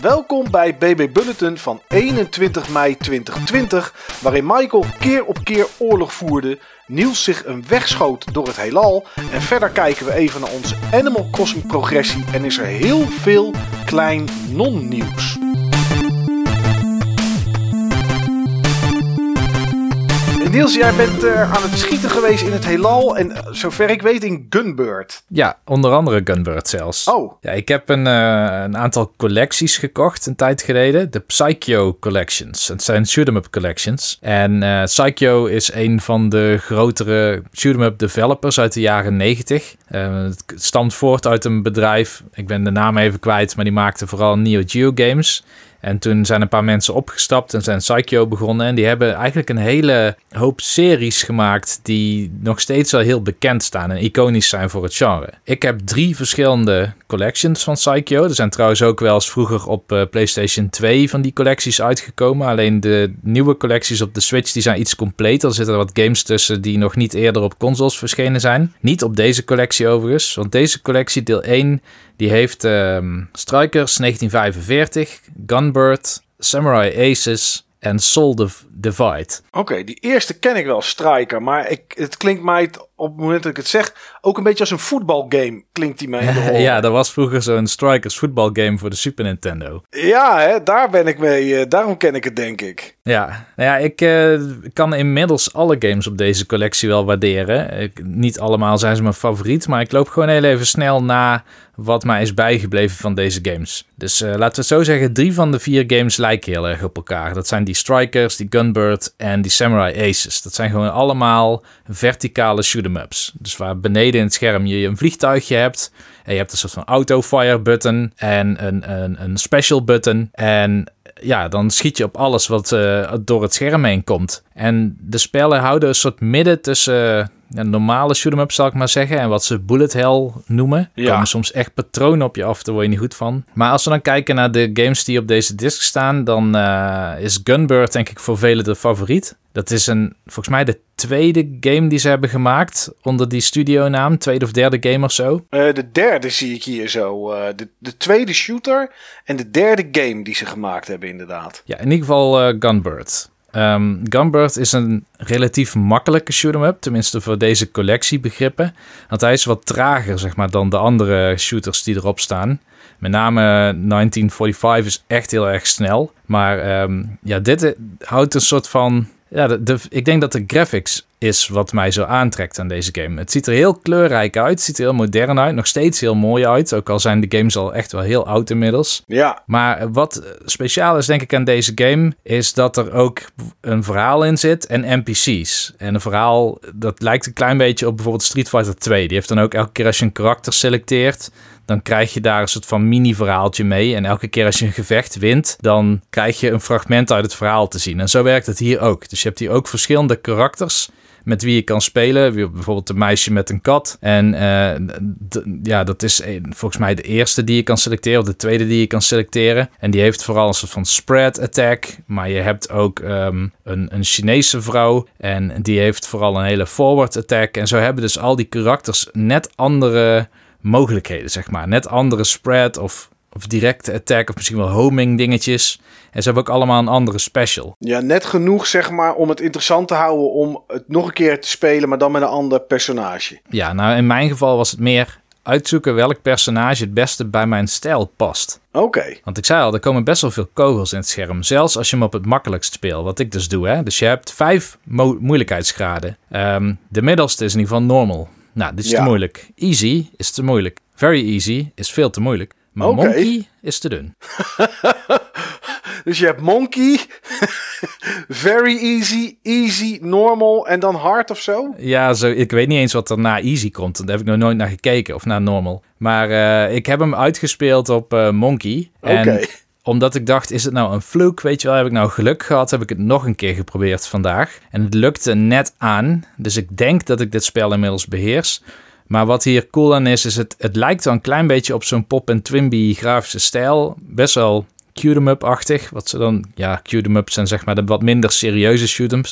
Welkom bij BB Bulletin van 21 mei 2020, waarin Michael keer op keer oorlog voerde, Niels zich een weg schoot door het heelal en verder kijken we even naar onze Animal Crossing progressie en is er heel veel klein non-nieuws. Niels, jij bent uh, aan het schieten geweest in het heelal en uh, zover ik weet in Gunbird. Ja, onder andere Gunbird zelfs. Oh. Ja, ik heb een, uh, een aantal collecties gekocht een tijd geleden. De Psycho Collections. Het zijn shoot'em up collections. En Psycho is een van de grotere shoot'em up developers uit de jaren 90. het stamt voort uit een bedrijf, ik ben de naam even kwijt, maar die maakte vooral Neo Geo games. En toen zijn een paar mensen opgestapt en zijn Psycho begonnen. En die hebben eigenlijk een hele hoop series gemaakt die nog steeds wel heel bekend staan en iconisch zijn voor het genre. Ik heb drie verschillende collections van Psycho. Er zijn trouwens ook wel eens vroeger op uh, PlayStation 2 van die collecties uitgekomen. Alleen de nieuwe collecties op de Switch die zijn iets completer. Er zitten wat games tussen die nog niet eerder op consoles verschenen zijn. Niet op deze collectie overigens, want deze collectie deel 1 die heeft um, Strikers 1945, Gunbird, Samurai Aces en Soul Divide. Oké, die eerste ken ik wel, Striker. Maar ik, het klinkt mij op het moment dat ik het zeg ook een beetje als een voetbalgame. Klinkt die mij in de Ja, dat was vroeger zo'n Strikers voetbalgame voor de Super Nintendo. Ja, hè, daar ben ik mee. Uh, daarom ken ik het, denk ik. Ja, nou ja, ik uh, kan inmiddels alle games op deze collectie wel waarderen. Ik, niet allemaal zijn ze mijn favoriet, maar ik loop gewoon heel even snel na wat mij is bijgebleven van deze games. Dus uh, laten we het zo zeggen, drie van de vier games lijken heel erg op elkaar. Dat zijn die Strikers, die Gunbird en die Samurai Aces. Dat zijn gewoon allemaal verticale shoot'em Dus waar beneden in het scherm je een vliegtuigje hebt. En je hebt een soort van auto-fire button en een, een, een special button. En ja, dan schiet je op alles wat uh, door het scherm heen komt. En de spellen houden een soort midden tussen een normale shoot'em up, zal ik maar zeggen. En wat ze bullet hell noemen. Ja. komen soms echt patronen op je af, daar word je niet goed van. Maar als we dan kijken naar de games die op deze disc staan, dan uh, is Gunbird denk ik voor velen de favoriet. Dat is een, volgens mij de tweede game die ze hebben gemaakt onder die studionaam. Tweede of derde game of zo. Uh, de derde zie ik hier zo. Uh, de, de tweede shooter en de derde game die ze gemaakt hebben inderdaad. Ja, in ieder geval Gunbird. Um, Gunbird is een relatief makkelijke shoot'em up, tenminste voor deze collectiebegrippen. Want hij is wat trager zeg maar, dan de andere shooters die erop staan. Met name 1945 is echt heel erg snel. Maar um, ja, dit houdt een soort van ja, de, ik denk dat de graphics is wat mij zo aantrekt aan deze game. Het ziet er heel kleurrijk uit, het ziet er heel modern uit, nog steeds heel mooi uit. Ook al zijn de games al echt wel heel oud inmiddels. Ja. Maar wat speciaal is denk ik aan deze game, is dat er ook een verhaal in zit en NPC's. En een verhaal, dat lijkt een klein beetje op bijvoorbeeld Street Fighter 2. Die heeft dan ook elke keer als je een karakter selecteert, dan krijg je daar een soort van mini-verhaaltje mee. En elke keer als je een gevecht wint, dan krijg je een fragment uit het verhaal te zien. En zo werkt het hier ook. Dus je hebt hier ook verschillende karakters met wie je kan spelen. Bijvoorbeeld een meisje met een kat. En uh, ja, dat is volgens mij de eerste die je kan selecteren, of de tweede die je kan selecteren. En die heeft vooral een soort van spread attack. Maar je hebt ook um, een, een Chinese vrouw. En die heeft vooral een hele forward attack. En zo hebben dus al die karakters net andere mogelijkheden, zeg maar. Net andere spread of, of directe attack of misschien wel homing dingetjes. En ze hebben ook allemaal een andere special. Ja, net genoeg zeg maar om het interessant te houden om het nog een keer te spelen, maar dan met een ander personage. Ja, nou in mijn geval was het meer uitzoeken welk personage het beste bij mijn stijl past. Oké. Want ik zei al, er komen best wel veel kogels in het scherm. Zelfs als je hem op het makkelijkst speelt, wat ik dus doe. Hè? Dus je hebt vijf mo moeilijkheidsgraden. Um, de middelste is in ieder geval normal. Nou, dit is ja. te moeilijk. Easy is te moeilijk. Very easy is veel te moeilijk. Maar okay. monkey is te dun. dus je hebt monkey, very easy, easy, normal en dan hard of zo? Ja, zo, ik weet niet eens wat er na easy komt. Daar heb ik nog nooit naar gekeken of naar normal. Maar uh, ik heb hem uitgespeeld op uh, monkey. Okay omdat ik dacht, is het nou een fluke? Weet je wel, heb ik nou geluk gehad? Heb ik het nog een keer geprobeerd vandaag. En het lukte net aan. Dus ik denk dat ik dit spel inmiddels beheers. Maar wat hier cool aan is, is het, het lijkt wel een klein beetje op zo'n pop- en twimby grafische stijl. Best wel shoot-em-up-achtig. Wat ze dan, ja, shoot-em-ups zijn zeg maar de wat minder serieuze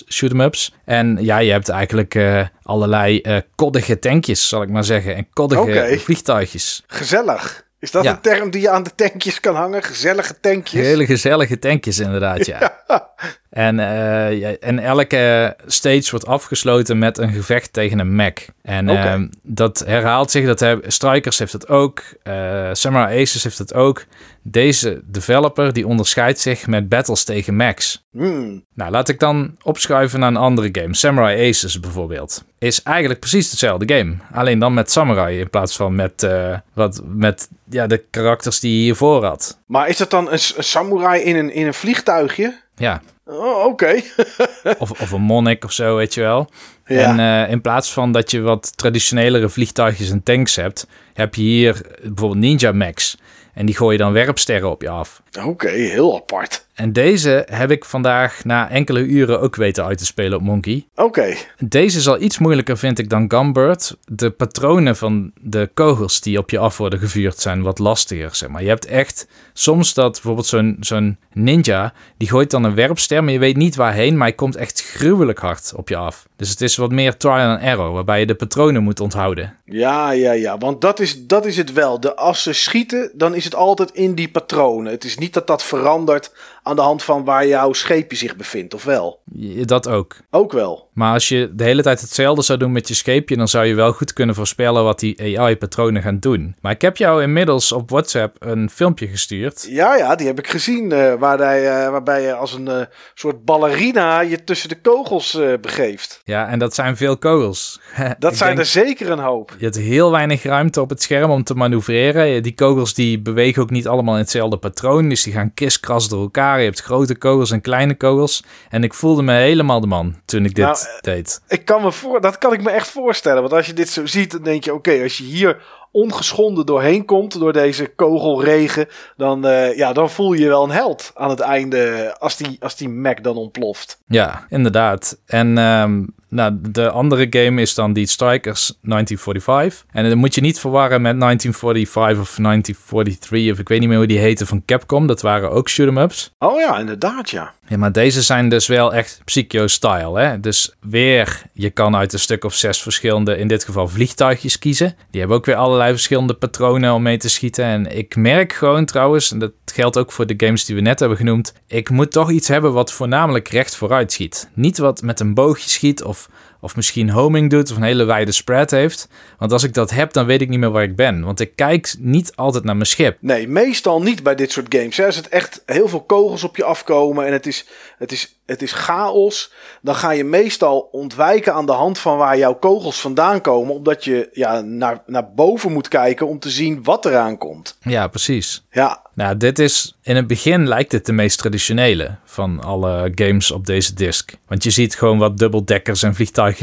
shoot-em-ups. En ja, je hebt eigenlijk uh, allerlei uh, koddige tankjes, zal ik maar zeggen. En koddige okay. vliegtuigjes. Gezellig. Is dat Ja. een term die je aan de tankjes kan hangen? Gezellige tankjes? Hele gezellige tankjes inderdaad, ja. En, eh, ja, en elke stage wordt afgesloten met een gevecht tegen een mech. En ehm, dat herhaalt zich. Dat hebben, Strikers heeft het ook. eh Samurai Aces heeft het ook. Deze developer die onderscheidt zich met battles tegen mechs. Hmm. Nou, laat ik dan opschuiven naar een andere game. Samurai Aces bijvoorbeeld. Is eigenlijk precies dezelfde game. Alleen dan met samurai in plaats van met, eh, wat, met ja, de karakters die je hiervoor had. Maar is dat dan een, een samurai in een, in een vliegtuigje? Ja, Oh, oké. of, of een monnik of zo, weet je wel. ja. En eh, in plaats van dat je wat traditionelere vliegtuigjes en tanks hebt, heb je hier bijvoorbeeld ninja mechs. En die gooi je dan werpsterren op je af. Oké, heel apart. En deze heb ik vandaag na enkele uren ook weten uit te spelen op Monkey. Oké. Deze is al iets moeilijker, vind ik, dan Gumbird. De patronen van de kogels die op je af worden gevuurd zijn wat lastiger, zeg maar. Je hebt echt soms dat bijvoorbeeld zo'n zo'n ninja, die gooit dan een werpster, maar je weet niet waarheen, maar hij komt echt gruwelijk hard op je af. Dus het is wat meer trial and error, waarbij je de patronen moet onthouden. Ja, ja, ja. Want dat is, dat is het wel. De, als ze schieten, dan is het altijd in die patronen. Het is niet dat dat verandert aan de hand van waar jouw scheepje zich bevindt, of wel? Dat ook. Ook wel. Maar als je de hele tijd hetzelfde zou doen met je scheepje, dan zou je wel goed kunnen voorspellen wat die AI-patronen gaan doen. Maar ik heb jou inmiddels op WhatsApp een filmpje gestuurd. Ja, ja, die heb ik gezien. eh, waar hij, eh, waarbij je als een eh, soort ballerina je tussen de kogels begeeft. Ja, en dat zijn veel kogels. Dat zijn denk- er zeker een hoop. Je hebt heel weinig ruimte op het scherm om te manoeuvreren. Die kogels die bewegen ook niet allemaal in hetzelfde patroon. Dus die gaan kriskras door elkaar. Je hebt grote kogels en kleine kogels. En ik voelde me helemaal de man toen ik dit Nou, eh, deed. Ik kan me voor, dat kan ik me echt voorstellen. Want als je dit zo ziet, dan denk je: oké, als je hier ongeschonden doorheen komt door deze kogelregen, dan, eh, ja, dan voel je je wel een held aan het einde als die, als die Mac dan ontploft. Ja, inderdaad. En ehm, nou, de andere game is dan die Strikers 1945. En dan moet je niet verwarren met 1945 of 1943 of ik weet niet meer hoe die heette van Capcom. Dat waren ook shoot-em-ups. Oh ja, inderdaad, ja. Ja, maar deze zijn dus wel echt Psycho-style. Hè? Dus weer, je kan uit een stuk of zes verschillende, in dit geval vliegtuigjes kiezen. Die hebben ook weer allerlei verschillende patronen om mee te schieten. En ik merk gewoon trouwens, en dat geldt ook voor de games die we net hebben genoemd, ik moet toch iets hebben wat voornamelijk recht vooruit schiet. Niet wat met een boogje schiet of, of misschien homing doet of een hele wijde spread heeft. Want als ik dat heb, dan weet ik niet meer waar ik ben. Want ik kijk niet altijd naar mijn schip. Nee, meestal niet bij dit soort games. Hè. Als het echt heel veel kogels op je afkomen en het is, het, is, het is chaos, dan ga je meestal ontwijken aan de hand van waar jouw kogels vandaan komen. Omdat je ja, naar, naar boven moet kijken om te zien wat eraan komt. Ja, precies. Ja, Nou, dit is in het begin lijkt het de meest traditionele van alle games op deze disc. Want je ziet gewoon wat dubbeldekkers en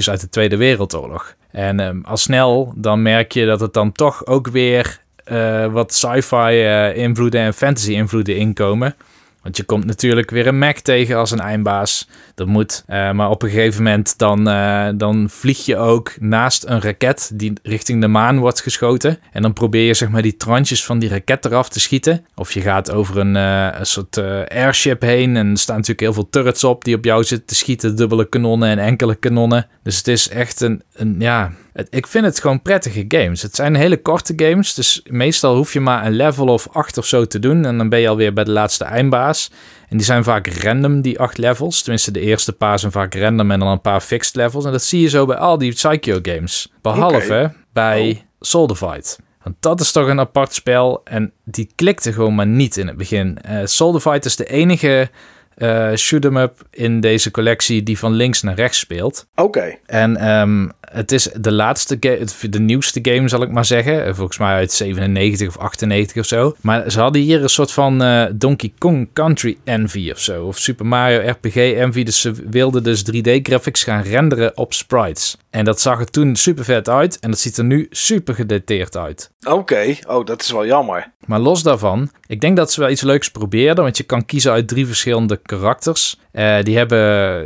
uit de Tweede Wereldoorlog. En ehm, al snel dan merk je dat het dan toch ook weer eh, wat sci-fi eh, invloeden en fantasy invloeden inkomen. Want je komt natuurlijk weer een Mac tegen als een eindbaas. Dat moet. Eh, maar op een gegeven moment dan, eh, dan vlieg je ook naast een raket die richting de maan wordt geschoten. En dan probeer je zeg maar die trantjes van die raket eraf te schieten. Of je gaat over een, eh, een soort airship heen. En er staan natuurlijk heel veel turrets op die op jou zitten te schieten. Dubbele kanonnen en enkele kanonnen. Dus het is echt een, een ja... Ik vind het gewoon prettige games. Het zijn hele korte games. Dus meestal hoef je maar een level of acht of zo te doen. En dan ben je alweer bij de laatste eindbaas. En die zijn vaak random, die acht levels. Tenminste, de eerste paar zijn vaak random en dan een paar fixed levels. En dat zie je zo bij al die Psycho games. Behalve bij Soldified. Want dat is toch een apart spel. En die klikte gewoon maar niet in het begin. Eh Soldified is de enige eh shoot-em-up in deze collectie die van links naar rechts speelt. oké. En ehm, het is de laatste, ga- het- de nieuwste game zal ik maar zeggen. Eh, Volgens mij uit 97 of 98 of zo. Maar ze hadden hier een soort van eh, Donkey Kong Country Envy of zo. Of Super Mario RPG Envy. Dus ze wilden dus 3D-graphics gaan renderen op sprites. En dat zag er toen super vet uit. En dat ziet er nu super gedateerd uit. Oké, oh, dat is wel jammer. Maar los daarvan, ik denk dat ze wel iets leuks probeerden. Want je kan kiezen uit drie verschillende karakters. Eh, die hebben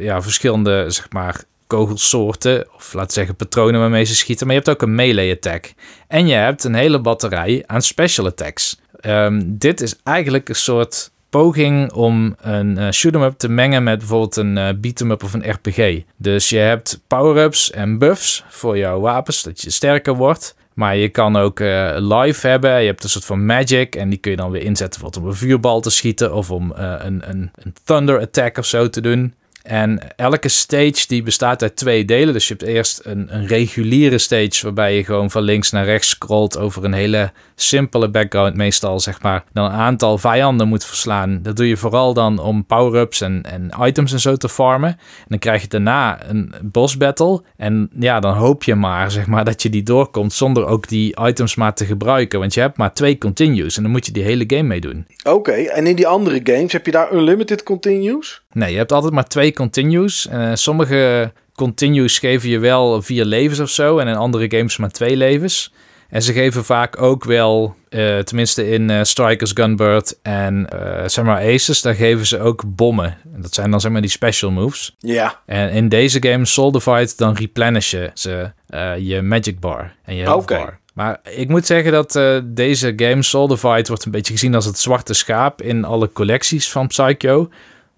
ja, verschillende, zeg maar, kogelsoorten. Of we zeggen patronen waarmee ze schieten. Maar je hebt ook een melee attack. En je hebt een hele batterij aan special attacks. Ehm, dit is eigenlijk een soort poging om een uh, shoot-em-up te mengen met bijvoorbeeld een uh, beat-em-up of een RPG. Dus je hebt power-ups en buffs voor jouw wapens, dat je sterker wordt. Maar je kan ook uh, live hebben. Je hebt een soort van magic. En die kun je dan weer inzetten om een vuurbal te schieten. Of om een, een, een thunder attack of zo te doen. En elke stage die bestaat uit twee delen. Dus je hebt eerst een, een reguliere stage waarbij je gewoon van links naar rechts scrolt over een hele simpele background. Meestal zeg maar dan een aantal vijanden moet verslaan. Dat doe je vooral dan om power-ups en, en items en zo te farmen. En dan krijg je daarna een boss battle. En ja, dan hoop je maar zeg maar dat je die doorkomt zonder ook die items maar te gebruiken. Want je hebt maar twee continues en dan moet je die hele game meedoen. Oké, en in die andere games heb je daar unlimited continues? Nee, je hebt altijd maar twee continues. Uh, sommige continues geven je wel vier levens of zo. En in andere games maar twee levens. En ze geven vaak ook wel, uh, tenminste in uh, Strikers Gunbird en uh, Samurai Aces, daar geven ze ook bommen. En dat zijn dan zeg maar die special moves. Ja. En in deze game Soul Fight, dan replenishen ze je magic bar en je health bar. Maar ik moet zeggen dat deze game Soul Fight wordt een beetje gezien als het zwarte schaap in alle collecties van Psycho.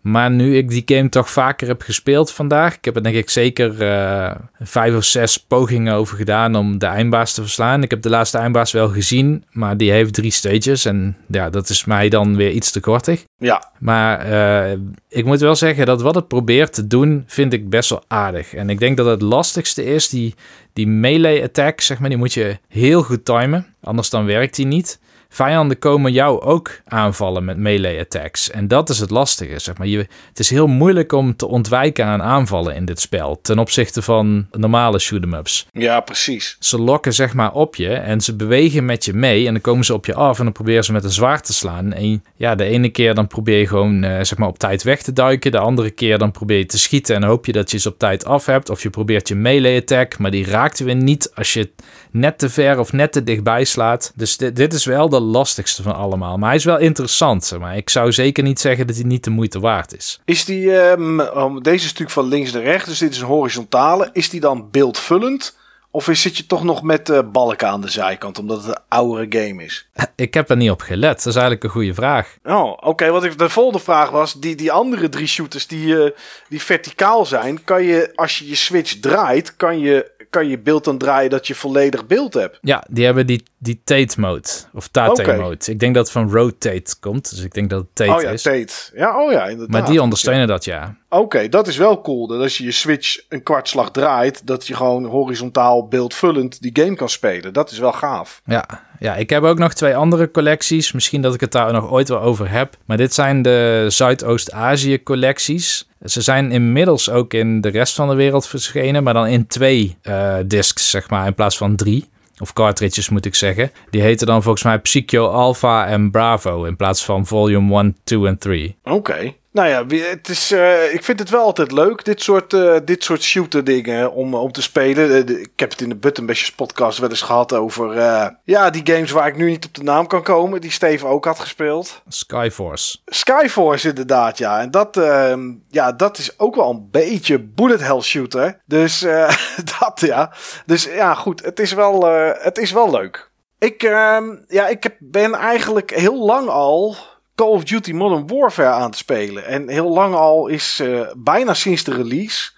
Maar nu ik die game toch vaker heb gespeeld vandaag, ik heb er denk ik zeker uh, vijf of zes pogingen over gedaan om de eindbaas te verslaan. Ik heb de laatste eindbaas wel gezien, maar die heeft drie stages en ja, dat is mij dan weer iets te kortig. Ja. Maar uh, ik moet wel zeggen dat wat het probeert te doen, vind ik best wel aardig. En ik denk dat het lastigste is, die, die melee attack, zeg maar, die moet je heel goed timen, anders dan werkt die niet. Vijanden komen jou ook aanvallen met melee attacks. En dat is het lastige, zeg maar. Je, het is heel moeilijk om te ontwijken aan aanvallen in dit spel. Ten opzichte van normale shoot-em-ups. Ja, precies. Ze lokken zeg maar op je en ze bewegen met je mee. En dan komen ze op je af en dan proberen ze met een zwaard te slaan. En ja, de ene keer dan probeer je gewoon uh, zeg maar op tijd weg te duiken. De andere keer dan probeer je te schieten en hoop je dat je ze op tijd af hebt. Of je probeert je melee attack, maar die raakt weer niet als je net te ver of net te dichtbij slaat. Dus dit, is wel de lastigste van allemaal. Maar hij is wel interessant. Maar ik zou zeker niet zeggen dat hij niet de moeite waard is. Is die, um, deze stuk van links naar rechts, dus dit is een horizontale. Is die dan beeldvullend? Of zit je toch nog met uh, balken aan de zijkant, omdat het een oudere game is? Ik heb er niet op gelet. Dat is eigenlijk een goede vraag. Oh, oké. Wat ik de volgende vraag was: die, die andere drie shooters die, uh, die verticaal zijn, kan je als je je switch draait, kan je kan je beeld dan draaien dat je volledig beeld hebt. Ja, die hebben die, die Tate mode. Of Tate okay. mode. Ik denk dat het van rotate komt. Dus ik denk dat het Tate oh, ja, is. Tate. Ja, oh ja, inderdaad. Maar die ondersteunen dat, ja. Oké, dat is wel cool. Dat als je je Switch een kwartslag draait, dat je gewoon horizontaal beeldvullend die game kan spelen. Dat is wel gaaf. Ja, ja, ik heb ook nog twee andere collecties. Misschien dat ik het daar nog ooit wel over heb. Maar dit zijn de Zuidoost-Azië collecties. Ze zijn inmiddels ook in de rest van de wereld verschenen, maar dan in twee uh, discs, zeg maar, in plaats van drie. Of cartridges moet ik zeggen. Die heten dan volgens mij Psycho Alpha en Bravo in plaats van Volume 1, 2 en 3. Oké. Nou ja, het is, uh, ik vind het wel altijd leuk, dit soort, uh, dit soort shooter dingen om, om te spelen. Uh, ik heb het in de Buttonbashers podcast wel eens gehad over ja, die games waar ik nu niet op de naam kan komen, die Steven ook had gespeeld. Skyforce. Skyforce inderdaad, ja. En dat, ehm, ja, dat is ook wel een beetje bullet hell shooter. Dus dat, ja. Dus ja, goed, het is wel, het is wel leuk. Ik, ehm, ja, ik ben eigenlijk heel lang al Call of Duty Modern Warfare aan te spelen. En heel lang al is uh, bijna sinds de release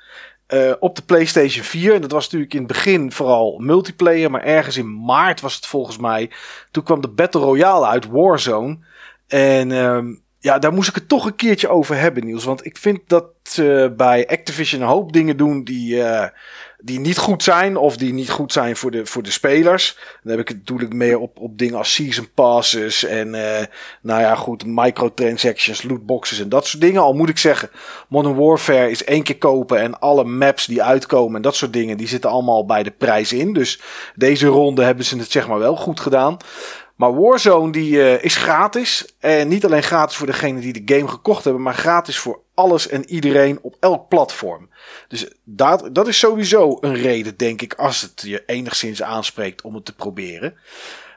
uh, op de PlayStation 4. En dat was natuurlijk in het begin vooral multiplayer. Maar ergens in maart was het volgens mij. Toen kwam de Battle Royale uit Warzone. En um, ja, daar moest ik het toch een keertje over hebben, Niels. Want ik vind dat uh, bij Activision een hoop dingen doen die die niet goed zijn of die niet goed zijn voor de, voor de spelers. Dan heb ik het natuurlijk meer op, op dingen als season passes en uh, nou ja goed, microtransactions, lootboxes en dat soort dingen. Al moet ik zeggen, Modern Warfare is één keer kopen en alle maps die uitkomen en dat soort dingen, die zitten allemaal bij de prijs in. Dus deze ronde hebben ze het zeg maar wel goed gedaan. Maar Warzone die uh, is gratis. En niet alleen gratis voor degenen die de game gekocht hebben, maar gratis voor alles en iedereen op elk platform. Dus dat, dat is sowieso een reden, denk ik, als het je enigszins aanspreekt om het te proberen.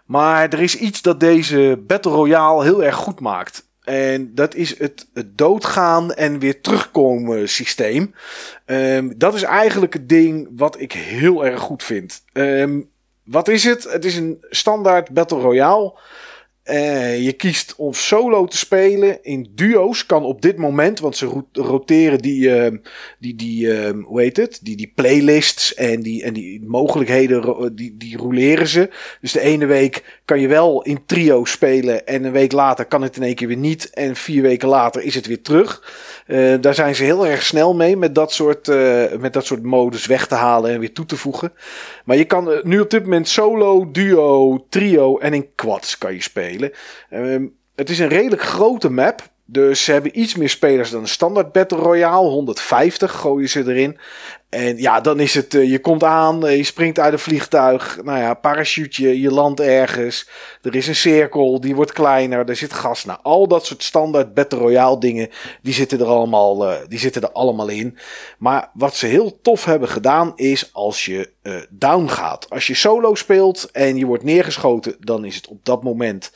Maar er is iets dat deze Battle Royale heel erg goed maakt. En dat is het, het doodgaan en weer terugkomen systeem. Um, dat is eigenlijk het ding wat ik heel erg goed vind. Um, wat is het? Het is een standaard Battle Royale. Uh, je kiest om solo te spelen. In duo's kan op dit moment, want ze roteren die, uh, die, die uh, hoe heet het? Die, die playlists en die, en die mogelijkheden, die, die roleren ze. Dus de ene week kan je wel in trio spelen en een week later kan het in één keer weer niet. En vier weken later is het weer terug. Uh, daar zijn ze heel erg snel mee met dat, soort, uh, met dat soort modus weg te halen en weer toe te voegen. Maar je kan nu op dit moment solo, duo, trio en in quads kan je spelen. Um, het is een redelijk grote map. Dus ze hebben iets meer spelers dan een standaard Battle Royale. 150 gooien ze erin. En ja, dan is het, uh, je komt aan, uh, je springt uit een vliegtuig. Nou ja, parachute, je landt ergens. Er is een cirkel, die wordt kleiner, er zit gas. Nou, al dat soort standaard Battle Royale dingen, die zitten er allemaal, uh, die zitten er allemaal in. Maar wat ze heel tof hebben gedaan, is als je down gaat. Als je solo speelt en je wordt neergeschoten, dan is het op dat moment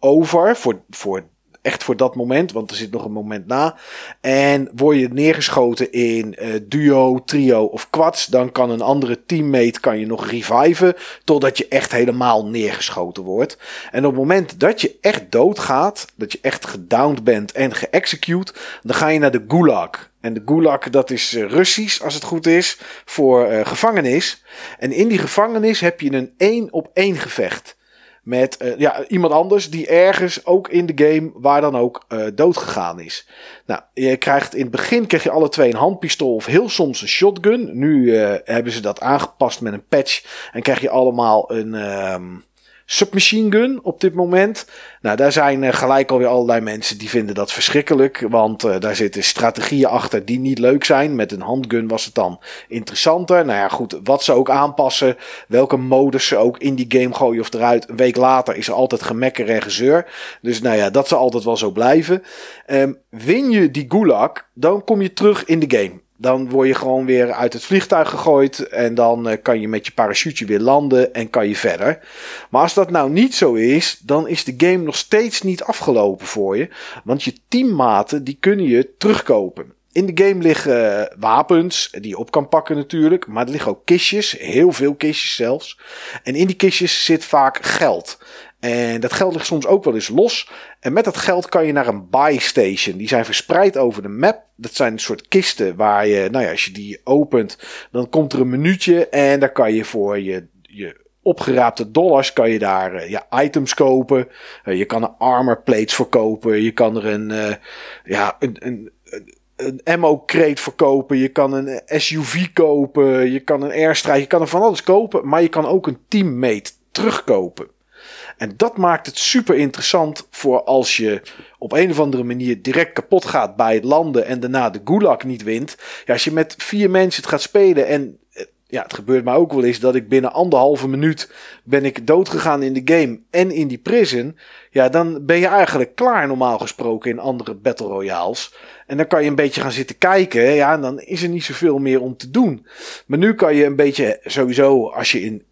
over. Voor, voor echt voor dat moment, want er zit nog een moment na. En word je neergeschoten in uh, duo, trio of quads, dan kan een andere teammate kan je nog reviven totdat je echt helemaal neergeschoten wordt. En op het moment dat je echt doodgaat, dat je echt gedowned bent en geëxecute, dan ga je naar de gulag. En de gulag, dat is uh, Russisch, als het goed is, voor uh, gevangenis. En in die gevangenis heb je een één op één gevecht met uh, ja, iemand anders die ergens ook in de game waar dan ook uh, dood gegaan is. Nou, je krijgt in het begin krijg je alle twee een handpistool of heel soms een shotgun. Nu uh, hebben ze dat aangepast met een patch en krijg je allemaal een um, submachine gun op dit moment. Nou, daar zijn uh, gelijk alweer allerlei mensen die vinden dat verschrikkelijk. Want uh, daar zitten strategieën achter die niet leuk zijn. Met een handgun was het dan interessanter. Nou ja, goed, wat ze ook aanpassen. Welke modus ze ook in die game gooien of eruit. Een week later is er altijd gemekker en gezeur. Dus nou ja, dat zal altijd wel zo blijven. Um, win je die gulag, dan kom je terug in de game. Dan word je gewoon weer uit het vliegtuig gegooid. En dan uh, kan je met je parachute weer landen en kan je verder. Maar als dat nou niet zo is, dan is de game nog steeds niet afgelopen voor je. Want je teammaten die kunnen je terugkopen. In de game liggen wapens die je op kan pakken natuurlijk. Maar er liggen ook kistjes, heel veel kistjes zelfs. En in die kistjes zit vaak geld. En dat geld ligt soms ook wel eens los. En met dat geld kan je naar een buy station. Die zijn verspreid over de map. Dat zijn een soort kisten waar je, nou ja, als je die opent, dan komt er een minuutje. En daar kan je voor je, je opgeraapte dollars kan je daar uh, items kopen. Uh, je kan er armor plates verkopen. Je kan er een, uh, ja, een, een, een ammo crate verkopen. Je kan een SUV kopen. Je kan een airstrike. Je kan er van alles kopen. Maar je kan ook een teammate terugkopen. En dat maakt het super interessant voor als je op een of andere manier direct kapot gaat bij het landen en daarna de gulag niet wint. Ja, als je met vier mensen het gaat spelen en eh, ja, het gebeurt mij ook wel eens dat ik binnen anderhalve minuut ben ik doodgegaan in de game en in die prison. Ja, dan ben je eigenlijk klaar normaal gesproken in andere Battle Royales. En dan kan je een beetje gaan zitten kijken. Ja, en dan is er niet zoveel meer om te doen. Maar nu kan je een beetje sowieso, als je in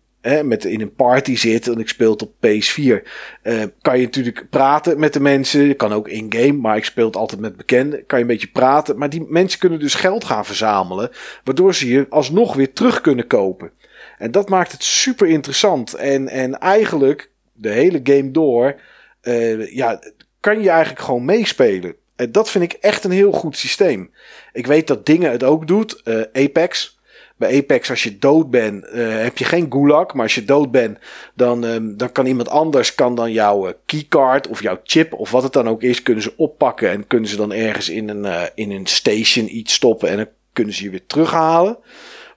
met, in een party zit en ik speel op PS4, uh, eh, kan je natuurlijk praten met de mensen. Je kan ook in-game, maar ik speel altijd met bekenden. Kan je een beetje praten. Maar die mensen kunnen dus geld gaan verzamelen, waardoor ze je alsnog weer terug kunnen kopen. En dat maakt het super interessant. En, en eigenlijk de hele game door, uh, ja, kan je eigenlijk gewoon meespelen. En dat vind ik echt een heel goed systeem. Ik weet dat dingen het ook doet. Uh, Apex. Bij Apex, als je dood bent, uh, heb je geen gulag. Maar als je dood bent, dan, um, dan kan iemand anders kan dan jouw uh, keycard of jouw chip of wat het dan ook is, kunnen ze oppakken. En kunnen ze dan ergens in een, uh, in een station iets stoppen. En dan kunnen ze je weer terughalen.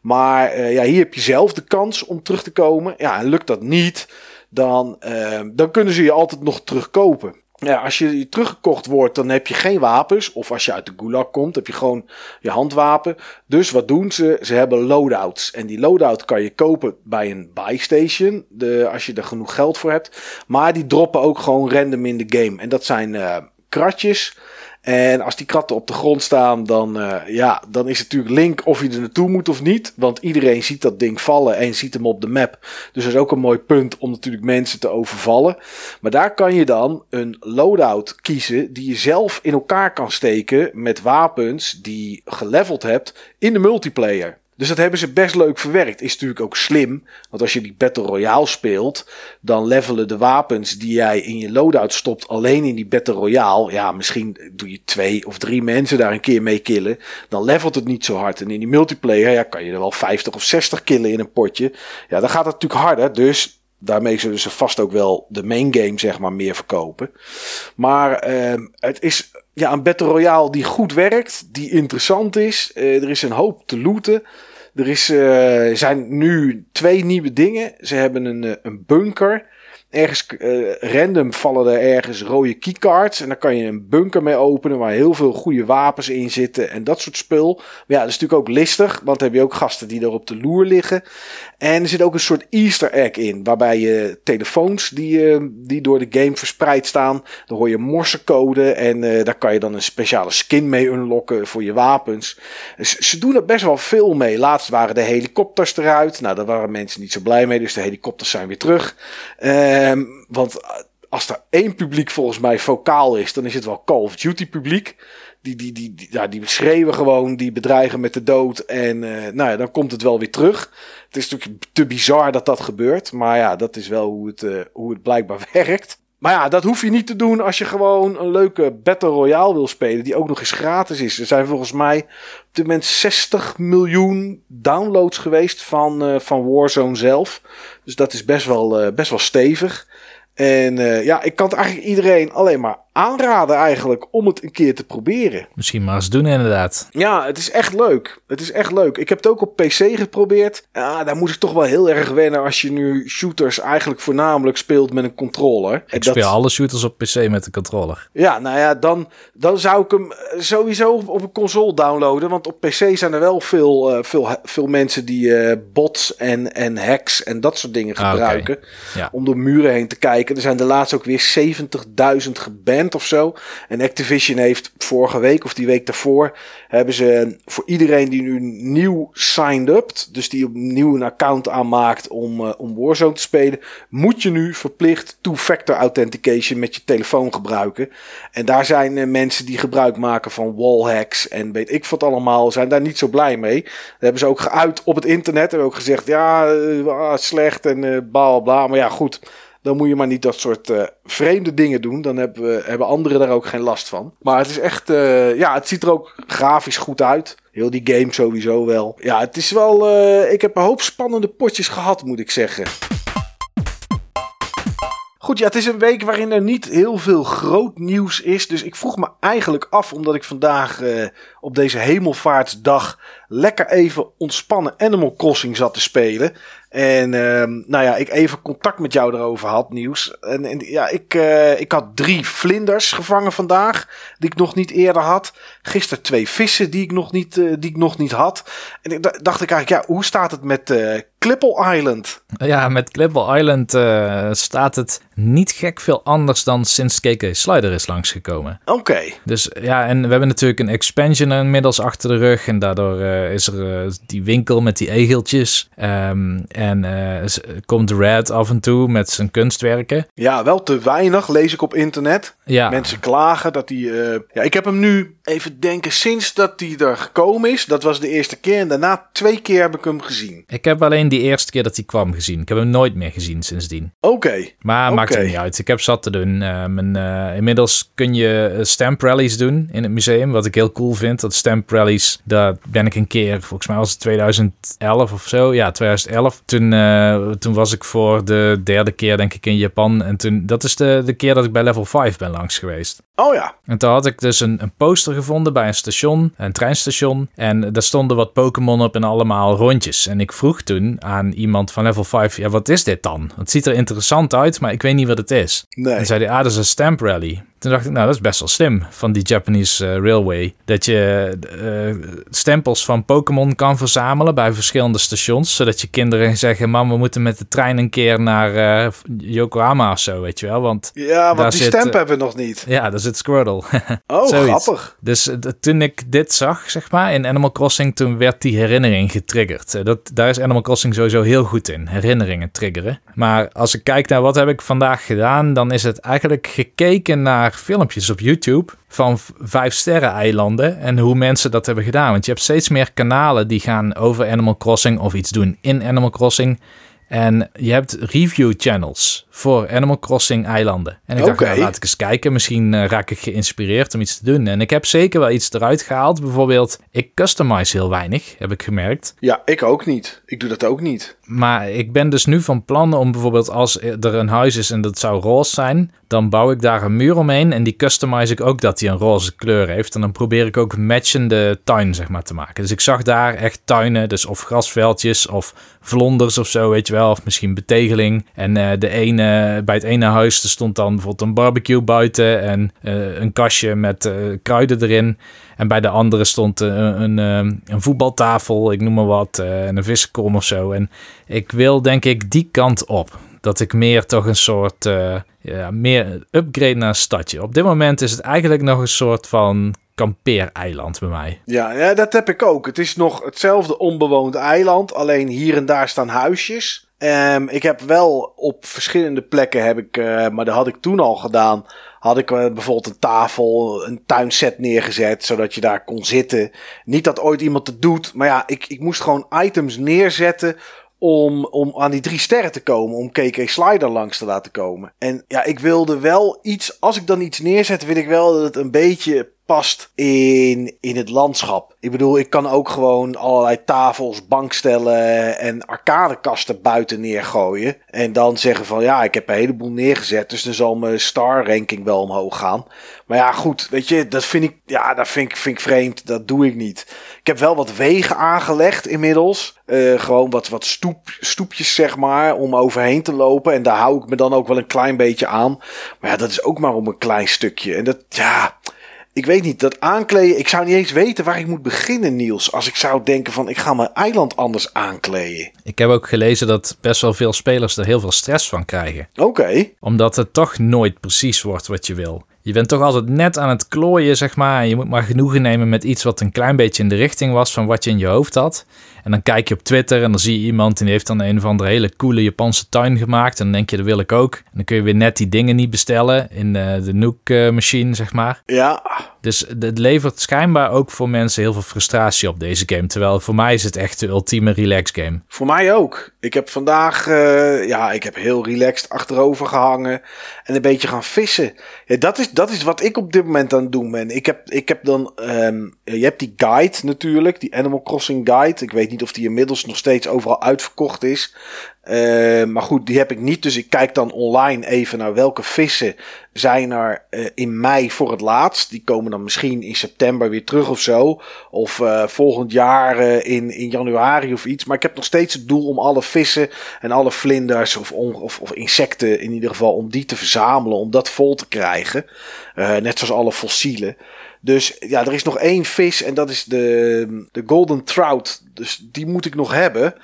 Maar ja, hier heb je zelf de kans om terug te komen. Ja, en lukt dat niet, dan, ehm, dan kunnen ze je altijd nog terugkopen ja, als je teruggekocht wordt, dan heb je geen wapens. Of als je uit de gulag komt, heb je gewoon je handwapen. Dus wat doen ze? Ze hebben loadouts. En die loadout kan je kopen bij een buy station. De, als je er genoeg geld voor hebt. Maar die droppen ook gewoon random in de game. En dat zijn uh, kratjes. En als die kratten op de grond staan, dan, uh, ja, dan is het natuurlijk link of je er naartoe moet of niet. Want iedereen ziet dat ding vallen en ziet hem op de map. Dus dat is ook een mooi punt om natuurlijk mensen te overvallen. Maar daar kan je dan een loadout kiezen die je zelf in elkaar kan steken met wapens die je geleveld hebt in de multiplayer. Dus dat hebben ze best leuk verwerkt. Is natuurlijk ook slim. Want als je die Battle Royale speelt, dan levelen de wapens die jij in je loadout stopt alleen in die Battle Royale. Ja, misschien doe je twee of drie mensen daar een keer mee killen. Dan levelt het niet zo hard. En in die multiplayer ja, kan je er wel 50 of 60 killen in een potje. Ja, dan gaat het natuurlijk harder. Dus daarmee zullen ze vast ook wel de main game zeg maar meer verkopen. Maar uh, het is ja, een Battle Royale die goed werkt, die interessant is. Uh, er is een hoop te looten. Er is, uh, zijn nu twee nieuwe dingen. Ze hebben een, eh, een bunker ergens uh, random vallen er ergens rode keycards. En dan kan je een bunker mee openen waar heel veel goede wapens in zitten en dat soort spul. Maar ja, dat is natuurlijk ook listig, want dan heb je ook gasten die er op de loer liggen. En er zit ook een soort easter egg in, waarbij je telefoons die, uh, die door de game verspreid staan, dan hoor je morsecode en uh, daar kan je dan een speciale skin mee unlocken voor je wapens. Dus ze doen er best wel veel mee. Laatst waren de helikopters eruit. Nou, daar waren mensen niet zo blij mee, dus de helikopters zijn weer terug. Um, want als er één publiek volgens mij vocaal is, dan is het wel Call of Duty publiek. Die, die, die, ja, die schreeuwen gewoon, die bedreigen met de dood. En uh, nou ja, dan komt het wel weer terug. Het is natuurlijk te bizar dat dat gebeurt. Maar ja, dat is wel hoe het, uh, hoe het blijkbaar werkt. Maar ja, dat hoef je niet te doen als je gewoon een leuke Battle Royale wil spelen. Die ook nog eens gratis is. Er zijn volgens mij op dit moment 60 miljoen downloads geweest van, uh, van Warzone zelf. Dus dat is best wel, uh, best wel stevig. En uh, ja, ik kan het eigenlijk iedereen alleen maar aanraden eigenlijk om het een keer te proberen. Misschien maar eens doen inderdaad. Ja, het is echt leuk. Het is echt leuk. Ik heb het ook op PC geprobeerd. Ja, daar moet ik toch wel heel erg wennen als je nu shooters eigenlijk voornamelijk speelt met een controller. Ik speel alle shooters op PC met een controller. Ja, nou ja, dan, dan zou ik hem sowieso op een console downloaden. Want op PC zijn er wel veel, uh, veel, veel mensen die uh, bots en, en hacks en dat soort dingen gebruiken. Ah, okay. ja. Om door muren heen te kijken. Er zijn de laatste ook weer 70.000 geband of zo. En Activision heeft vorige week of die week daarvoor hebben ze voor iedereen die nu nieuw signed up, dus die opnieuw een account aanmaakt om, uh, om Warzone te spelen, moet je nu verplicht two-factor authentication met je telefoon gebruiken. En daar zijn uh, mensen die gebruik maken van wallhacks en weet ik wat allemaal, zijn daar niet zo blij mee. Dat hebben ze ook geuit op het internet. Hebben ook gezegd, ja, uh, slecht en bla bla. Maar ja, goed dan moet je maar niet dat soort uh, vreemde dingen doen. Dan hebben, we, hebben anderen daar ook geen last van. Maar het is echt, uh, ja, het ziet er ook grafisch goed uit. Heel die game sowieso wel. Ja, het is wel, uh, ik heb een hoop spannende potjes gehad, moet ik zeggen. Goed, ja, het is een week waarin er niet heel veel groot nieuws is. Dus ik vroeg me eigenlijk af, omdat ik vandaag op deze hemelvaartsdag lekker even ontspannen Animal Crossing zat te spelen. En uh, nou ja, ik even contact met jou erover had, nieuws. En, en ja, ik, uh, ik had drie vlinders gevangen vandaag, die ik nog niet eerder had. Gisteren twee vissen die ik nog niet, uh, die ik nog niet had. En ik dacht ik eigenlijk, ja, hoe staat het met uh, Clipple Island? Ja, met Clipple Island staat het niet gek veel anders dan sinds KK Slider is langsgekomen. Oké. Okay. Dus ja, en we hebben natuurlijk een expansion inmiddels achter de rug. En daardoor is er die winkel met die egeltjes. Um, en uh, komt Red af en toe met zijn kunstwerken. Ja, wel te weinig, lees ik op internet. Ja. Mensen klagen dat hij... Uh, ja, ik heb hem nu even denken, sinds dat hij er gekomen is. Dat was de eerste keer. En daarna twee keer heb ik hem gezien. Ik heb alleen die eerste keer dat hij kwam gezien. Ik heb hem nooit meer gezien sindsdien. Oké. Okay. Maar okay. maakt er niet uit. Ik heb zat te doen. Uh, mijn, inmiddels kun je stamp rallies doen in het museum. Wat ik heel cool vind. Dat stamp rallies, daar ben ik een keer, volgens mij was het 2011 of zo. Ja, 2011. Toen, uh, toen was ik voor de derde keer denk ik in Japan. En toen, dat is de, de keer dat ik bij level 5 ben langs geweest. Oh ja. En toen had ik dus een, een poster gevonden bij een station, een treinstation. En daar stonden wat Pokémon op en allemaal rondjes. En ik vroeg toen aan iemand van level 5, ja wat is dit dan? Het ziet er interessant uit, maar ik weet niet wat het is. Nee. En zei hij, ah dat is een stamp rally. Toen dacht ik, nou, dat is best wel slim van die Japanese uh, Railway. Dat je uh, stempels van Pokémon kan verzamelen bij verschillende stations. Zodat je kinderen zeggen, mam, we moeten met de trein een keer naar uh, Yokohama of zo, weet je wel. Want ja, want die zit, stamp hebben we nog niet. Ja, daar zit Squirtle. oh, grappig. Dus toen ik dit zag, zeg maar, in Animal Crossing, toen werd die herinnering getriggerd. dat, daar is Animal Crossing sowieso heel goed in, herinneringen triggeren. Maar als ik kijk naar wat heb ik vandaag gedaan, dan is het eigenlijk gekeken naar filmpjes op YouTube van vijf sterren eilanden en hoe mensen dat hebben gedaan. Want je hebt steeds meer kanalen die gaan over Animal Crossing of iets doen in Animal Crossing. En je hebt review channels voor Animal Crossing eilanden. En ik dacht, nou, laat ik eens kijken. Misschien uh, raak ik geïnspireerd om iets te doen. En ik heb zeker wel iets eruit gehaald. Bijvoorbeeld, ik customize heel weinig, heb ik gemerkt. Ja, ik ook niet. Ik doe dat ook niet. Maar ik ben dus nu van plan om bijvoorbeeld als er een huis is en dat zou roze zijn, dan bouw ik daar een muur omheen en die customize ik ook dat die een roze kleur heeft. En dan probeer ik ook matchende tuin zeg maar te maken. Dus ik zag daar echt tuinen, dus of grasveldjes of vlonders of zo, weet je wel. Of misschien betegeling. En uh, de ene, bij het ene huis stond dan bijvoorbeeld een barbecue buiten en uh, een kastje met uh, kruiden erin. En bij de andere stond een, een, een voetbaltafel, ik noem maar wat, en een vissenkom of zo. En ik wil denk ik die kant op. Dat ik meer toch een soort, ja, meer upgrade naar een stadje. Op dit moment is het eigenlijk nog een soort van kampeereiland bij mij. Ja, ja, dat heb ik ook. Het is nog hetzelfde onbewoond eiland, alleen hier en daar staan huisjes. Um, ik heb wel op verschillende plekken, heb ik, uh, maar dat had ik toen al gedaan, had ik uh, bijvoorbeeld een tafel, een tuinset neergezet, zodat je daar kon zitten. Niet dat ooit iemand het doet, maar ja, ik, ik moest gewoon items neerzetten om, om aan die drie sterren te komen. Om KK Slider langs te laten komen. En ja, ik wilde wel iets. Als ik dan iets neerzet, wil ik wel dat het een beetje past in, in het landschap. Ik bedoel, ik kan ook gewoon allerlei tafels, bankstellen en arcadekasten buiten neergooien. En dan zeggen van ja, ik heb een heleboel neergezet, dus dan zal mijn star ranking wel omhoog gaan. Maar ja, goed, weet je, dat vind ik, ja, dat vind ik, vind ik vreemd. Dat doe ik niet. Ik heb wel wat wegen aangelegd inmiddels. Uh, gewoon wat, wat stoep, stoepjes, zeg maar, om overheen te lopen. En daar hou ik me dan ook wel een klein beetje aan. Maar ja, dat is ook maar om een klein stukje. En dat, ja, ik weet niet, dat aankleden. Ik zou niet eens weten waar ik moet beginnen, Niels. Als ik zou denken van ik ga mijn eiland anders aankleden. Ik heb ook gelezen dat best wel veel spelers er heel veel stress van krijgen. Oké. Omdat het toch nooit precies wordt wat je wil. Je bent toch altijd net aan het klooien, zeg maar. Je moet maar genoegen nemen met iets wat een klein beetje in de richting was van wat je in je hoofd had. En dan kijk je op Twitter en dan zie je iemand die heeft dan een of andere hele coole Japanse tuin gemaakt. En dan denk je, dat wil ik ook. En dan kun je weer net die dingen niet bestellen in uh, de Nook-machine, zeg maar. Ja. Dus het levert schijnbaar ook voor mensen heel veel frustratie op deze game. Terwijl voor mij is het echt de ultieme relax game. Voor mij ook. Ik heb vandaag, uh, ja, ik heb heel relaxed achterover gehangen en een beetje gaan vissen. Ja, dat, is, dat is wat ik op dit moment aan het doen ben. Ik heb, ik heb dan, um, je hebt die guide natuurlijk, die Animal Crossing guide. Ik weet niet of die inmiddels nog steeds overal uitverkocht is. Uh, maar goed, die heb ik niet. Dus ik kijk dan online even naar welke vissen zijn er uh, in mei voor het laatst. Die komen dan misschien in september weer terug of zo. Of uh, volgend jaar in, in januari of iets. Maar ik heb nog steeds het doel om alle vissen en alle vlinders of, of, of insecten in ieder geval om die te verzamelen. Om dat vol te krijgen. net zoals alle fossielen. Dus ja, er is nog één vis en dat is de, de golden trout. Dus die moet ik nog hebben.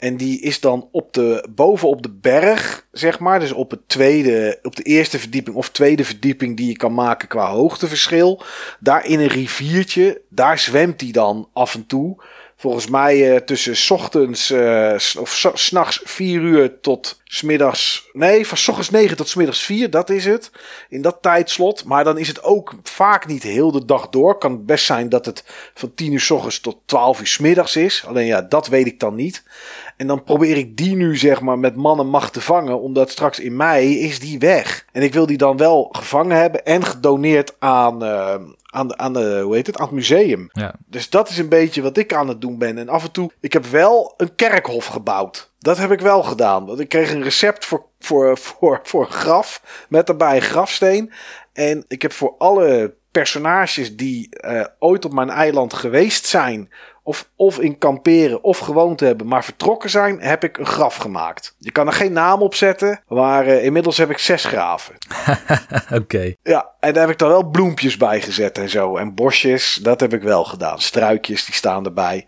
En die is dan op de, boven op de berg, zeg maar. Dus op, het tweede, op de eerste verdieping of tweede verdieping die je kan maken qua hoogteverschil. Daar in een riviertje, daar zwemt hij dan af en toe. Volgens mij uh, tussen ochtends uh, of s'nachts 4 uur tot smiddags. Nee, van ochtends 9 tot smiddags 4, dat is het. In dat tijdslot. Maar dan is het ook vaak niet heel de dag door. Kan best zijn dat het van 10 uur s ochtends tot 12 uur smiddags is. Alleen ja, dat weet ik dan niet. En dan probeer ik die nu zeg maar met man en macht te vangen. Omdat straks in mei is die weg. En ik wil die dan wel gevangen hebben en gedoneerd aan, uh, aan, de, aan, de, hoe heet het, aan het museum. Ja. Dus dat is een beetje wat ik aan het doen ben. En af en toe, ik heb wel een kerkhof gebouwd. Dat heb ik wel gedaan. Want ik kreeg een recept voor, voor, voor, voor graf. Met daarbij een grafsteen. En ik heb voor alle personages die uh, ooit op mijn eiland geweest zijn of, of in kamperen of gewoond hebben, maar vertrokken zijn, heb ik een graf gemaakt. Je kan er geen naam op zetten, maar uh, inmiddels heb ik zes graven. Oké. Ja, en daar heb ik dan wel bloempjes bij gezet en zo. En bosjes, dat heb ik wel gedaan. Struikjes, die staan erbij.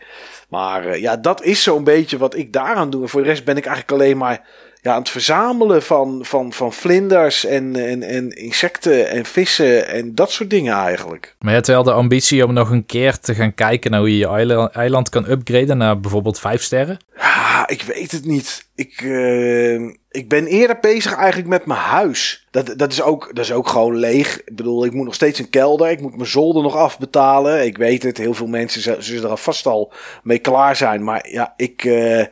Maar eh, ja, dat is zo'n beetje wat ik daaraan doe. En voor de rest ben ik eigenlijk alleen maar ja, aan het verzamelen van, van, van vlinders en, en, en insecten en vissen en dat soort dingen eigenlijk. Maar je hebt wel de ambitie om nog een keer te gaan kijken naar hoe je je eiland, kan upgraden naar bijvoorbeeld vijf sterren? Ja, ik weet het niet. Ik, uh, ik ben eerder bezig eigenlijk met mijn huis. Dat, dat, is ook, dat is ook gewoon leeg. Ik bedoel, ik moet nog steeds een kelder. Ik moet mijn zolder nog afbetalen. Ik weet het, heel veel mensen zullen er vast al mee klaar zijn. Maar ja, ik... Uh,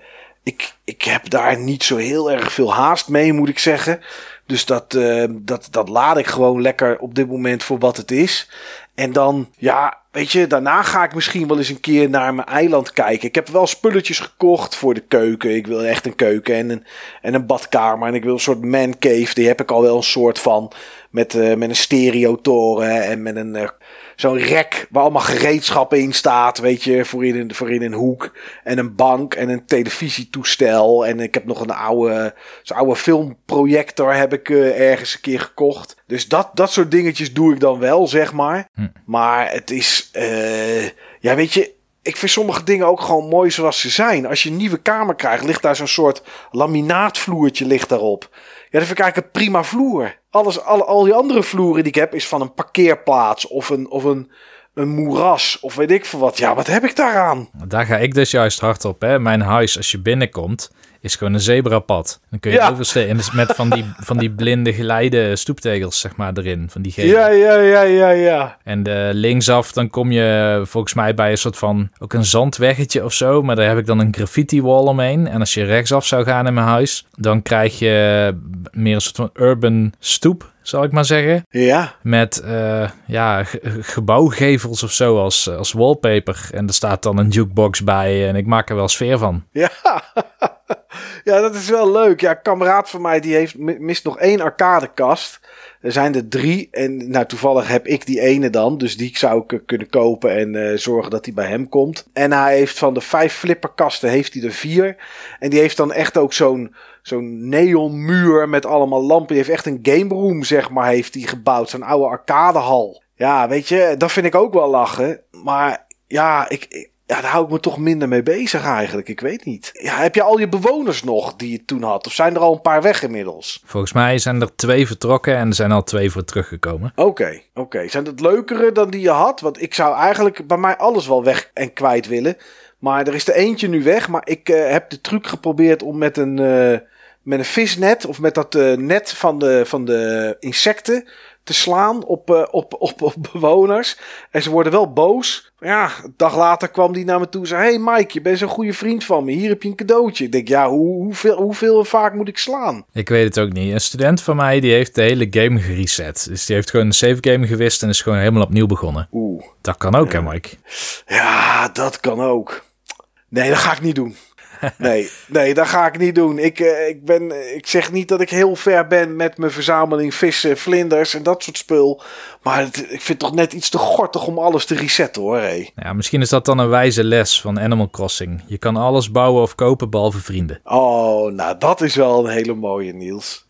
ik, ik heb daar niet zo heel erg veel haast mee, moet ik zeggen. Dus dat, uh, dat, dat laat ik gewoon lekker op dit moment voor wat het is. En dan, ja, weet je, daarna ga ik misschien wel eens een keer naar mijn eiland kijken. Ik heb wel spulletjes gekocht voor de keuken. Ik wil echt een keuken en een, en een badkamer. En ik wil een soort man cave. Die heb ik al wel een soort van. Met, uh, met een stereotoren en met een uh, zo'n rek waar allemaal gereedschap in staat, weet je, voor in, een, voor in een hoek. En een bank en een televisietoestel. En ik heb nog een oude, zo'n oude filmprojector heb ik uh, ergens een keer gekocht. Dus dat, dat soort dingetjes doe ik dan wel, zeg maar. Hm. Maar het is, ja, weet je, ik vind sommige dingen ook gewoon mooi zoals ze zijn. Als je een nieuwe kamer krijgt, ligt daar zo'n soort laminaatvloertje ligt daarop. Ja, dat vind ik eigenlijk een prima vloer. Alles, al, al die andere vloeren die ik heb, is van een parkeerplaats of een, of een, een moeras of weet ik veel wat. Ja, wat heb ik daaraan? Daar ga ik dus juist hard op. Hè? Mijn huis, als je binnenkomt, is gewoon een zebrapad. Dan kun je ja. oversteken. En met van die, van die blinde geleide stoeptegels, zeg maar, erin. Van die gele. Ja, ja, ja, ja, ja. En de linksaf, dan kom je volgens mij bij een soort van, ook een zandweggetje of zo. Maar daar heb ik dan een graffiti wall omheen. En als je rechtsaf zou gaan in mijn huis, dan krijg je meer een soort van urban stoep zal ik maar zeggen. Ja. Met uh, ja, gebouwgevels of zo als, als wallpaper. En er staat dan een jukebox bij en ik maak er wel sfeer van. Ja. ja, dat is wel leuk. Ja, een kameraad van mij die heeft, mist nog één arcadekast. Er zijn er drie en nou, toevallig heb ik die ene dan. Dus die zou ik kunnen kopen en uh, zorgen dat die bij hem komt. En hij heeft van de vijf flipperkasten heeft hij er vier. En die heeft dan echt ook zo'n zo'n neonmuur met allemaal lampen. Die heeft echt een game room, zeg maar, heeft hij gebouwd. Zo'n oude arcadehal. Ja, weet je, dat vind ik ook wel lachen. Maar ja, ik, ja, daar hou ik me toch minder mee bezig eigenlijk. Ik weet niet. Ja, heb je al je bewoners nog die je toen had? Of zijn er al een paar weg inmiddels? Volgens mij zijn er twee vertrokken en er zijn al twee voor teruggekomen. Oké, oké. Zijn dat leukere dan die je had? Want ik zou eigenlijk bij mij alles wel weg en kwijt willen. Maar er is er eentje nu weg. Maar ik uh, heb de truc geprobeerd om met een, uh, met een visnet of met dat uh, net van de, van de insecten te slaan op, uh, op, op, op bewoners. En ze worden wel boos. Ja, een dag later kwam die naar me toe en zei: Hey Mike, je bent zo'n goede vriend van me. Hier heb je een cadeautje. Ik denk, ja, hoe, hoeveel, hoeveel vaak moet ik slaan? Ik weet het ook niet. Een student van mij die heeft de hele game gereset. Dus die heeft gewoon een save game gewist en is gewoon helemaal opnieuw begonnen. Oeh. Dat kan ook, hè, Mike? Ja, dat kan ook. Nee, dat ga ik niet doen. Nee, nee, dat ga ik niet doen. Ik, uh, ik, ben, ik zeg niet dat ik heel ver ben met mijn verzameling vissen, vlinders en dat soort spul. Maar het, ik vind het toch net iets te gortig om alles te resetten hoor. Hey. Ja, misschien is dat dan een wijze les van Animal Crossing. Je kan alles bouwen of kopen behalve vrienden. Oh, nou dat is wel een hele mooie Niels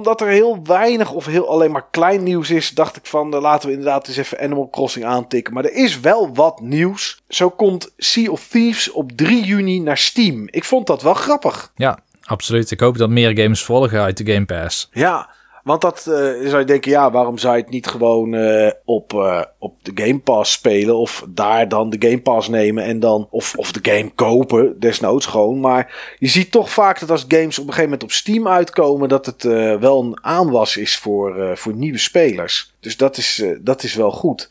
omdat er heel weinig of heel alleen maar klein nieuws is, dacht ik van uh, laten we inderdaad eens even Animal Crossing aantikken. Maar er is wel wat nieuws. Zo komt Sea of Thieves op 3 juni naar Steam. Ik vond dat wel grappig. Ja, absoluut. Ik hoop dat meer games volgen uit de Game Pass. Ja, want dat uh, zou je denken, ja, waarom zou je het niet gewoon uh, op, uh, op de Game Pass spelen? Of daar dan de Game Pass nemen en dan, of, of de game kopen, desnoods gewoon. Maar je ziet toch vaak dat als games op een gegeven moment op Steam uitkomen, dat het wel een aanwas is voor, voor nieuwe spelers. Dus dat is, dat is wel goed.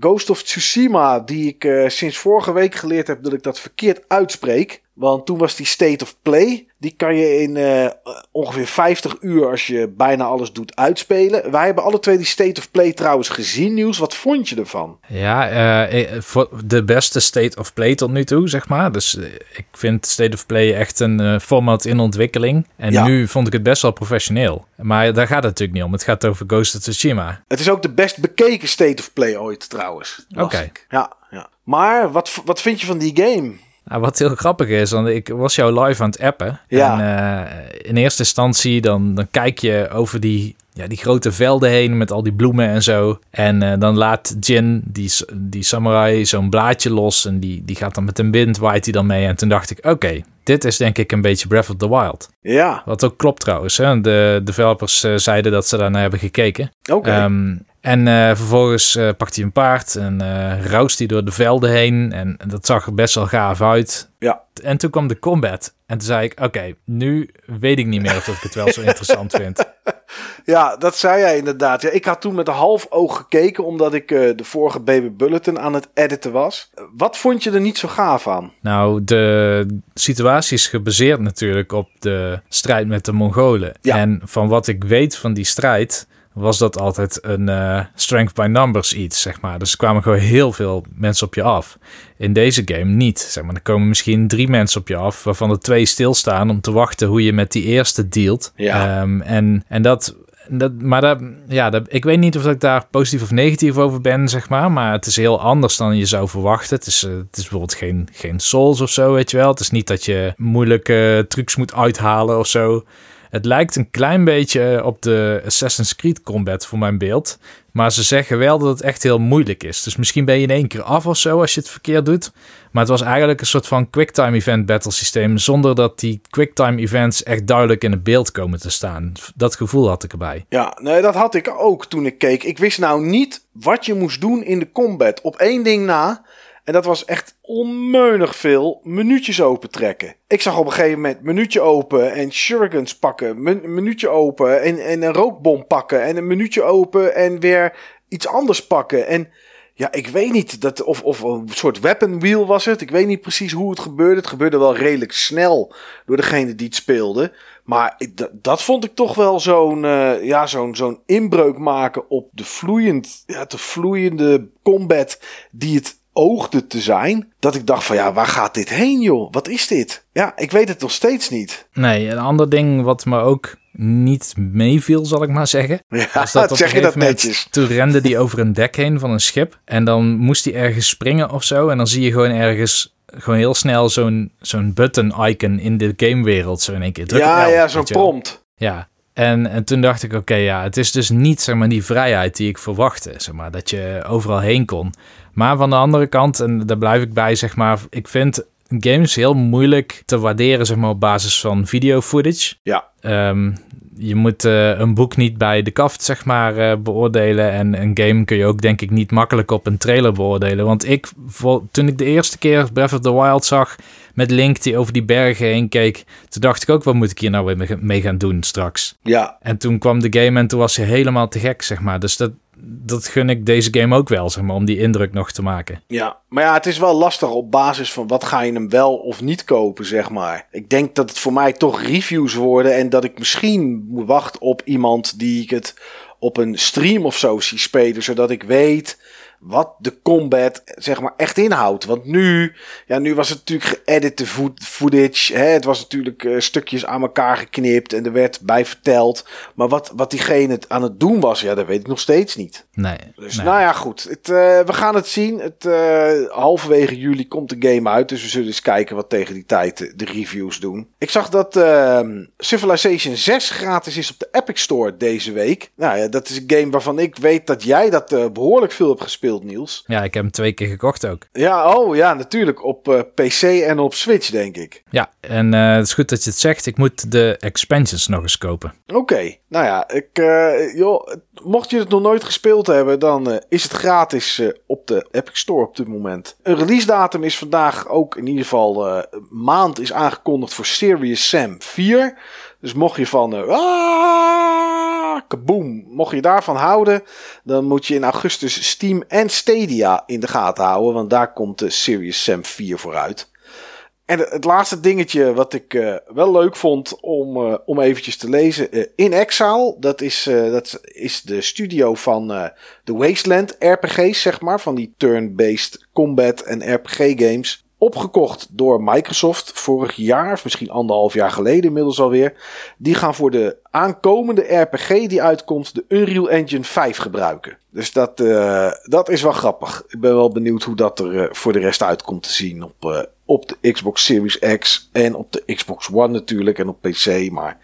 Ghost of Tsushima, die ik sinds vorige week geleerd heb dat ik dat verkeerd uitspreek. Want toen was die State of Play. Die kan je in uh, ongeveer 50 uur, als je bijna alles doet, uitspelen. Wij hebben alle twee die State of Play trouwens gezien, Nieuws. Wat vond je ervan? Ja, uh, de beste State of Play tot nu toe, zeg maar. Dus ik vind State of Play echt een format in ontwikkeling. En ja. nu vond ik het best wel professioneel. Maar daar gaat het natuurlijk niet om. Het gaat over Ghost of Tsushima. Het is ook de best bekeken State of Play ooit, trouwens. Oké. Okay. Ja, ja. Maar wat, wat vind je van die game? Nou, wat heel grappig is, want ik was jou live aan het appen. Ja. En uh, in eerste instantie dan, dan kijk je over die, ja, die grote velden heen met al die bloemen en zo. En eh, dan laat Jin, die, die samurai, zo'n blaadje los. En die, die gaat dan met een wind, waait hij dan mee. En toen dacht ik, oké, dit is denk ik een beetje Breath of the Wild. Ja. Wat ook klopt trouwens. Hè? De developers uh, zeiden dat ze daarna hebben gekeken. Oké. Ehm, en uh, vervolgens uh, pakt hij een paard en uh, roust hij door de velden heen. En dat zag er best wel gaaf uit. Ja. En toen kwam de combat. En toen zei ik, oké, nu weet ik niet meer of ik het wel zo interessant vind. Ja, dat zei jij inderdaad. Ja, ik had toen met een half oog gekeken, omdat ik de vorige Baby Bulletin aan het editen was. Wat vond je er niet zo gaaf aan? Nou, de situatie is gebaseerd natuurlijk op de strijd met de Mongolen. Ja. En van wat ik weet van die strijd was dat altijd een uh, strength by numbers iets, zeg maar. Dus er kwamen gewoon heel veel mensen op je af. In deze game niet, zeg maar. Er komen misschien drie mensen op je af, waarvan er twee stilstaan om te wachten hoe je met die eerste dealt. Ja. Um, en, en dat... Dat, maar dat, ja, dat, ik weet niet of ik daar positief of negatief over ben, zeg maar. Maar het is heel anders dan je zou verwachten. Het is, uh, het is bijvoorbeeld geen, geen Souls of zo, weet je wel. Het is niet dat je moeilijke trucs moet uithalen of zo. Het lijkt een klein beetje op de Assassin's Creed combat voor mijn beeld. Maar ze zeggen wel dat het echt heel moeilijk is. Dus misschien ben je in één keer af of zo als je het verkeerd doet. Maar het was eigenlijk een soort van quicktime event battle systeem. Zonder dat die quicktime events echt duidelijk in het beeld komen te staan. Dat gevoel had ik erbij. Ja, nee, dat had ik ook toen ik keek. Ik wist nou niet wat je moest doen in de combat. Op één ding na. En dat was echt onmeunig veel minuutjes opentrekken. Ik zag op een gegeven moment minuutje open en shurikens pakken. Minuutje open en, en een rookbom pakken. En een minuutje open en weer iets anders pakken. En ja, ik weet niet. Dat, of, of een soort weapon wheel was het. Ik weet niet precies hoe het gebeurde. Het gebeurde wel redelijk snel door degene die het speelde. Maar dat, vond ik toch wel zo'n uh, ja, zo'n zo'n inbreuk maken op de, vloeiend, ja, de vloeiende combat die het oogde te zijn. Dat ik dacht van ja, waar gaat dit heen joh? Wat is dit? Ja, ik weet het nog steeds niet. Nee, een ander ding wat me ook niet meeviel, zal ik maar zeggen. Ja, was dat op zeg je dat netjes. Toen rende die over een dek heen van een schip. En dan moest hij ergens springen of zo. En dan zie je gewoon ergens gewoon heel snel zo'n zo'n button-icon in de gamewereld. Zo in één keer. Druk Ja, L, ja, zo'n prompt. Ja, en, en toen dacht ik, oké, ja, het is dus niet zeg maar, die vrijheid die ik verwachtte. Zeg maar, dat je overal heen kon. Maar van de andere kant, en daar blijf ik bij, zeg maar, ik vind games heel moeilijk te waarderen zeg maar, op basis van video footage. Ja. Ehm, je moet eh, een boek niet bij de kaft, zeg maar, eh, beoordelen. En een game kun je ook, denk ik, niet makkelijk op een trailer beoordelen. Want ik, vol- toen ik de eerste keer Breath of the Wild zag, met Link die over die bergen heen keek, toen dacht ik ook, wat moet ik hier nou weer mee- mee gaan doen straks? Ja, En toen kwam de game en toen was hij helemaal te gek, zeg maar. Dus dat, dat gun ik deze game ook wel, zeg maar, om die indruk nog te maken. ja. Maar ja, het is wel lastig op basis van wat ga je hem wel of niet kopen, zeg maar. Ik denk dat het voor mij toch reviews worden en dat ik misschien wachten op iemand die ik het op een stream of zo zie spelen, zodat ik weet wat de combat zeg maar echt inhoudt. Want nu, ja, nu was het natuurlijk geëdite footage. Hè? Het was natuurlijk eh, stukjes aan elkaar geknipt en er werd bij verteld. Maar wat, wat diegene aan het doen was, ja, dat weet ik nog steeds niet. Nee. Dus nee. nou ja, goed. Het, eh, we gaan het zien. Het, eh, halverwege juli komt de game uit. Dus we zullen eens kijken wat tegen die tijd de, de reviews doen. Ik zag dat ehm, Civilization 6 gratis is op de Epic Store deze week. Nou ja, dat is een game waarvan ik weet dat jij dat eh, behoorlijk veel hebt gespeeld, Niels. Ja, ik heb hem twee keer gekocht ook. Ja, oh ja, natuurlijk. Op eh, PC en op Switch, denk ik. Ja, en eh, het is goed dat je het zegt. Ik moet de expansions nog eens kopen. Oké, nou ja, ik, eh, joh, mocht je het nog nooit gespeeld hebben, dan eh, is het gratis eh, op de Epic Store op dit moment. Een release datum is vandaag ook in ieder geval eh, maand is aangekondigd voor Serious Sam 4. Dus mocht je van ah, kaboom, mocht je daarvan houden, dan moet je in augustus Steam en Stadia in de gaten houden, want daar komt de Serious Sam 4 vooruit. En het laatste dingetje wat ik eh, wel leuk vond om, eh, om eventjes te lezen. eh, In Exile, dat is, dat is de studio van de Wasteland RPG's, zeg maar. Van die turn-based combat en RPG games. Opgekocht door Microsoft vorig jaar, of misschien anderhalf jaar geleden inmiddels alweer. Die gaan voor de aankomende RPG die uitkomt de Unreal Engine 5 gebruiken. Dus dat, dat is wel grappig. Ik ben wel benieuwd hoe dat er voor de rest uitkomt te zien op, op de Xbox Series X en op de Xbox One natuurlijk en op PC. Maar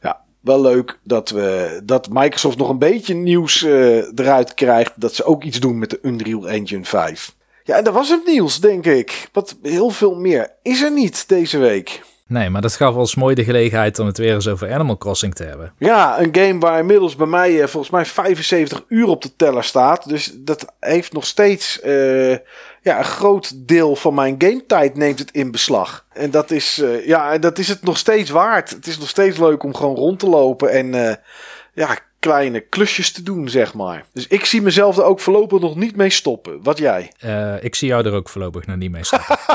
ja, wel leuk dat, we, dat Microsoft nog een beetje nieuws uh, eruit krijgt. Dat ze ook iets doen met de Unreal Engine 5. Ja, en dat was het nieuws, denk ik. Wat heel veel meer is er niet deze week. Nee, maar dat gaf ons mooi de gelegenheid om het weer eens over Animal Crossing te hebben. Ja, een game waar inmiddels bij mij uh, volgens mij 75 uur op de teller staat. Dus dat heeft nog steeds uh, ja, een groot deel van mijn gametijd neemt het in beslag. En dat is, uh, ja, dat is het nog steeds waard. Het is nog steeds leuk om gewoon rond te lopen en ja, kleine klusjes te doen, zeg maar. Dus ik zie mezelf er ook voorlopig nog niet mee stoppen. Wat jij? ik zie jou er ook voorlopig nog niet mee stoppen.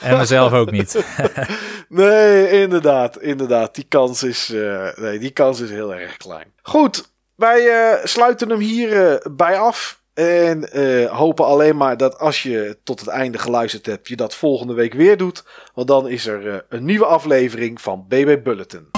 En mezelf ook niet. nee, inderdaad, inderdaad. Die kans is, nee, die kans is heel erg klein. Goed, wij sluiten hem hier bij af. En hopen alleen maar dat als je tot het einde geluisterd hebt, je dat volgende week weer doet. Want dan is er een nieuwe aflevering van BB Bulletin.